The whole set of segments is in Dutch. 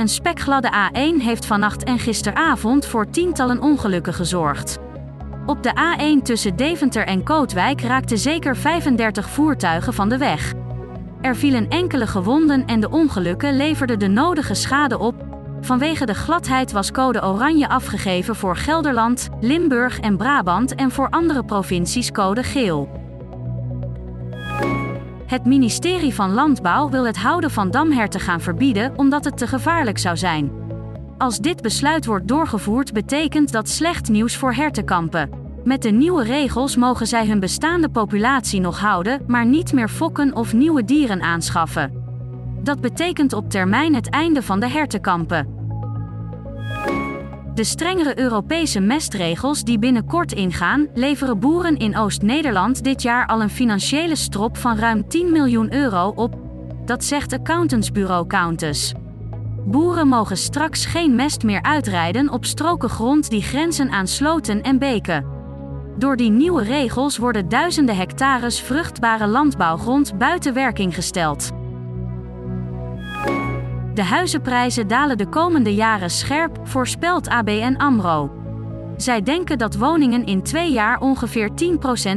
Een spekgladde A1 heeft vannacht en gisteravond voor tientallen ongelukken gezorgd. Op de A1 tussen Deventer en Kootwijk raakten zeker 35 voertuigen van de weg. Er vielen enkele gewonden en de ongelukken leverden de nodige schade op. Vanwege de gladheid was code oranje afgegeven voor Gelderland, Limburg en Brabant en voor andere provincies code geel. Het ministerie van Landbouw wil het houden van damherten gaan verbieden omdat het te gevaarlijk zou zijn. Als dit besluit wordt doorgevoerd, betekent dat slecht nieuws voor hertenkampen. Met de nieuwe regels mogen zij hun bestaande populatie nog houden, maar niet meer fokken of nieuwe dieren aanschaffen. Dat betekent op termijn het einde van de hertenkampen. De strengere Europese mestregels die binnenkort ingaan, leveren boeren in Oost-Nederland dit jaar al een financiële strop van ruim 10 miljoen euro op. Dat zegt accountantsbureau Countess. Boeren mogen straks geen mest meer uitrijden op stroken grond die grenzen aan sloten en beken. Door die nieuwe regels worden duizenden hectares vruchtbare landbouwgrond buiten werking gesteld. De huizenprijzen dalen de komende jaren scherp, voorspelt ABN Amro. Zij denken dat woningen in twee jaar ongeveer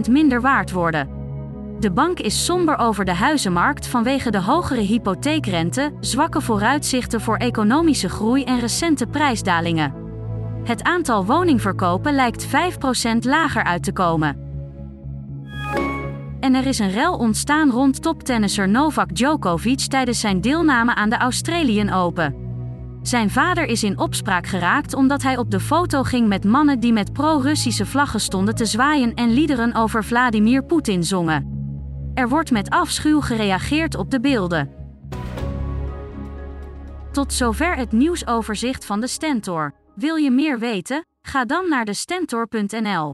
10% minder waard worden. De bank is somber over de huizenmarkt vanwege de hogere hypotheekrente, zwakke vooruitzichten voor economische groei en recente prijsdalingen. Het aantal woningverkopen lijkt 5% lager uit te komen. En er is een rel ontstaan rond toptennisser Novak Djokovic tijdens zijn deelname aan de Australian Open. Zijn vader is in opspraak geraakt omdat hij op de foto ging met mannen die met pro-Russische vlaggen stonden te zwaaien en liederen over Vladimir Poetin zongen. Er wordt met afschuw gereageerd op de beelden. Tot zover het nieuwsoverzicht van de Stentor. Wil je meer weten? Ga dan naar de stentor.nl.